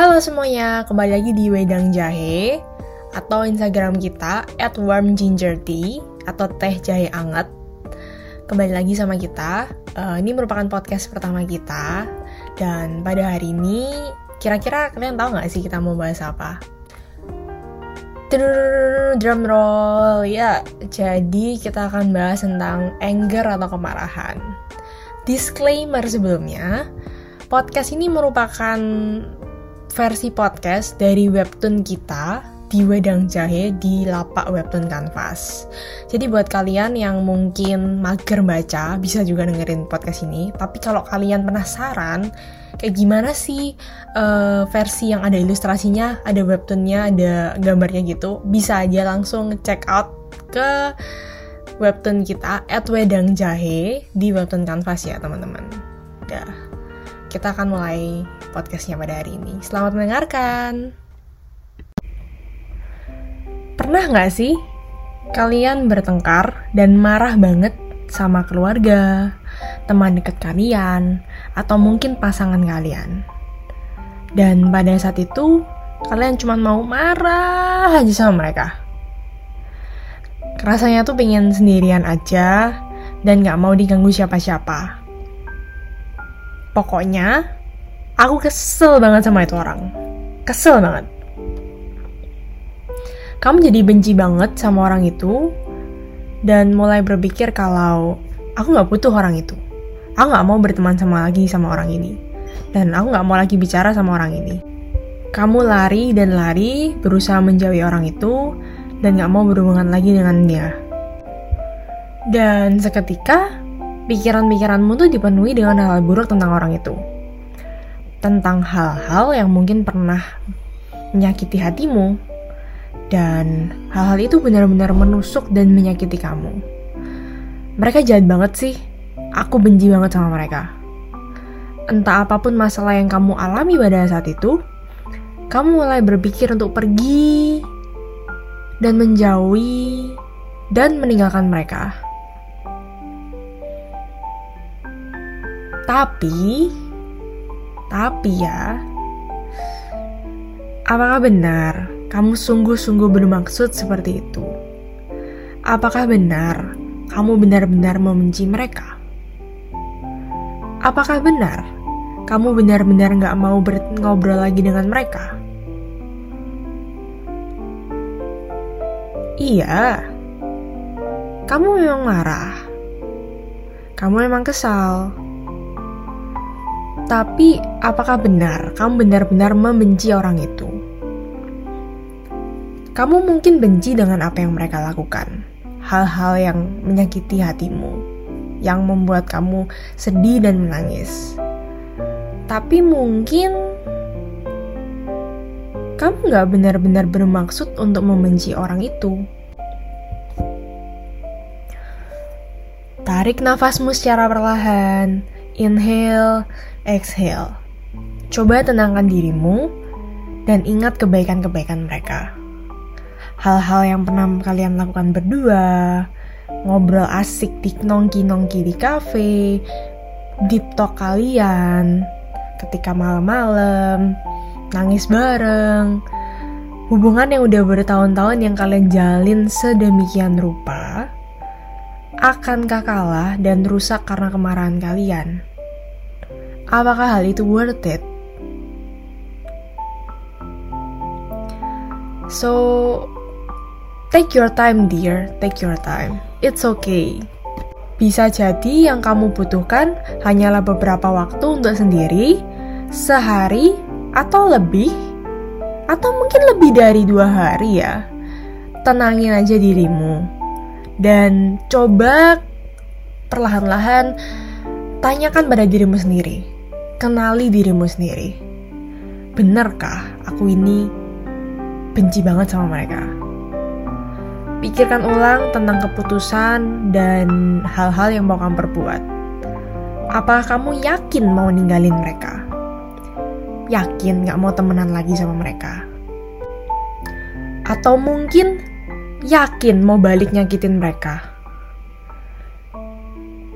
Halo semuanya, kembali lagi di Wedang Jahe atau Instagram kita at warm ginger tea atau teh jahe anget. Kembali lagi sama kita. Uh, ini merupakan podcast pertama kita dan pada hari ini kira-kira kalian tahu nggak sih kita mau bahas apa? drum roll ya. Jadi kita akan bahas tentang anger atau kemarahan. Disclaimer sebelumnya, podcast ini merupakan versi podcast dari webtoon kita di Wedang Jahe di lapak webtoon Canvas. Jadi buat kalian yang mungkin mager baca, bisa juga dengerin podcast ini. Tapi kalau kalian penasaran, kayak gimana sih uh, versi yang ada ilustrasinya, ada webtoonnya, ada gambarnya gitu, bisa aja langsung check out ke webtoon kita at Wedang Jahe di webtoon Canvas ya teman-teman. Udah, kita akan mulai podcastnya pada hari ini. Selamat mendengarkan. Pernah nggak sih kalian bertengkar dan marah banget sama keluarga, teman dekat kalian, atau mungkin pasangan kalian? Dan pada saat itu, kalian cuma mau marah aja sama mereka. Rasanya tuh pengen sendirian aja dan gak mau diganggu siapa-siapa. Pokoknya, Aku kesel banget sama itu orang. Kesel banget. Kamu jadi benci banget sama orang itu dan mulai berpikir kalau aku nggak butuh orang itu. Aku nggak mau berteman sama lagi sama orang ini. Dan aku nggak mau lagi bicara sama orang ini. Kamu lari dan lari, berusaha menjauhi orang itu, dan gak mau berhubungan lagi dengan dia. Dan seketika, pikiran-pikiranmu tuh dipenuhi dengan hal buruk tentang orang itu tentang hal-hal yang mungkin pernah menyakiti hatimu, dan hal-hal itu benar-benar menusuk dan menyakiti kamu. Mereka jahat banget sih, aku benci banget sama mereka. Entah apa pun masalah yang kamu alami pada saat itu, kamu mulai berpikir untuk pergi dan menjauhi dan meninggalkan mereka. Tapi, tapi ya, apakah benar kamu sungguh-sungguh bermaksud seperti itu? Apakah benar kamu benar-benar membenci mereka? Apakah benar kamu benar-benar gak mau ngobrol lagi dengan mereka? Iya, kamu memang marah. Kamu memang kesal tapi, apakah benar kamu benar-benar membenci orang itu? Kamu mungkin benci dengan apa yang mereka lakukan, hal-hal yang menyakiti hatimu, yang membuat kamu sedih dan menangis. Tapi mungkin kamu gak benar-benar bermaksud untuk membenci orang itu. Tarik nafasmu secara perlahan, inhale, exhale. Coba tenangkan dirimu dan ingat kebaikan-kebaikan mereka. Hal-hal yang pernah kalian lakukan berdua, ngobrol asik di nongki-nongki di cafe, deep talk kalian, ketika malam-malam, nangis bareng, hubungan yang udah bertahun-tahun yang kalian jalin sedemikian rupa, akankah kalah dan rusak karena kemarahan kalian? Apakah hal itu worth it? So, take your time, dear. Take your time. It's okay. Bisa jadi yang kamu butuhkan hanyalah beberapa waktu untuk sendiri, sehari atau lebih, atau mungkin lebih dari dua hari ya. Tenangin aja dirimu dan coba perlahan-lahan tanyakan pada dirimu sendiri kenali dirimu sendiri. Benarkah aku ini benci banget sama mereka? Pikirkan ulang tentang keputusan dan hal-hal yang mau kamu perbuat. Apa kamu yakin mau ninggalin mereka? Yakin gak mau temenan lagi sama mereka? Atau mungkin yakin mau balik nyakitin mereka?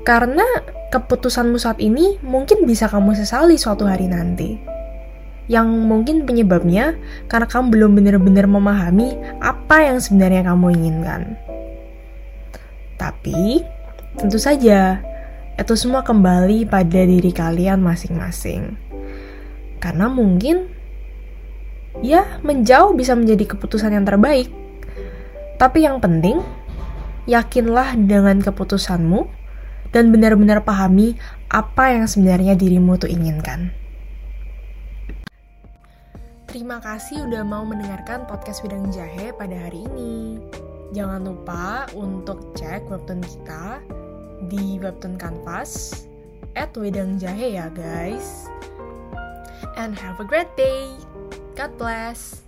Karena keputusanmu saat ini mungkin bisa kamu sesali suatu hari nanti. yang mungkin penyebabnya karena kamu belum benar-benar memahami apa yang sebenarnya kamu inginkan. Tapi, tentu saja, itu semua kembali pada diri kalian masing-masing. Karena mungkin, ya, menjauh bisa menjadi keputusan yang terbaik. Tapi yang penting, yakinlah dengan keputusanmu dan benar-benar pahami apa yang sebenarnya dirimu tuh inginkan. Terima kasih udah mau mendengarkan podcast Widang Jahe pada hari ini. Jangan lupa untuk cek webtoon kita di webtoon Canvas at Wedang Jahe ya guys. And have a great day. God bless.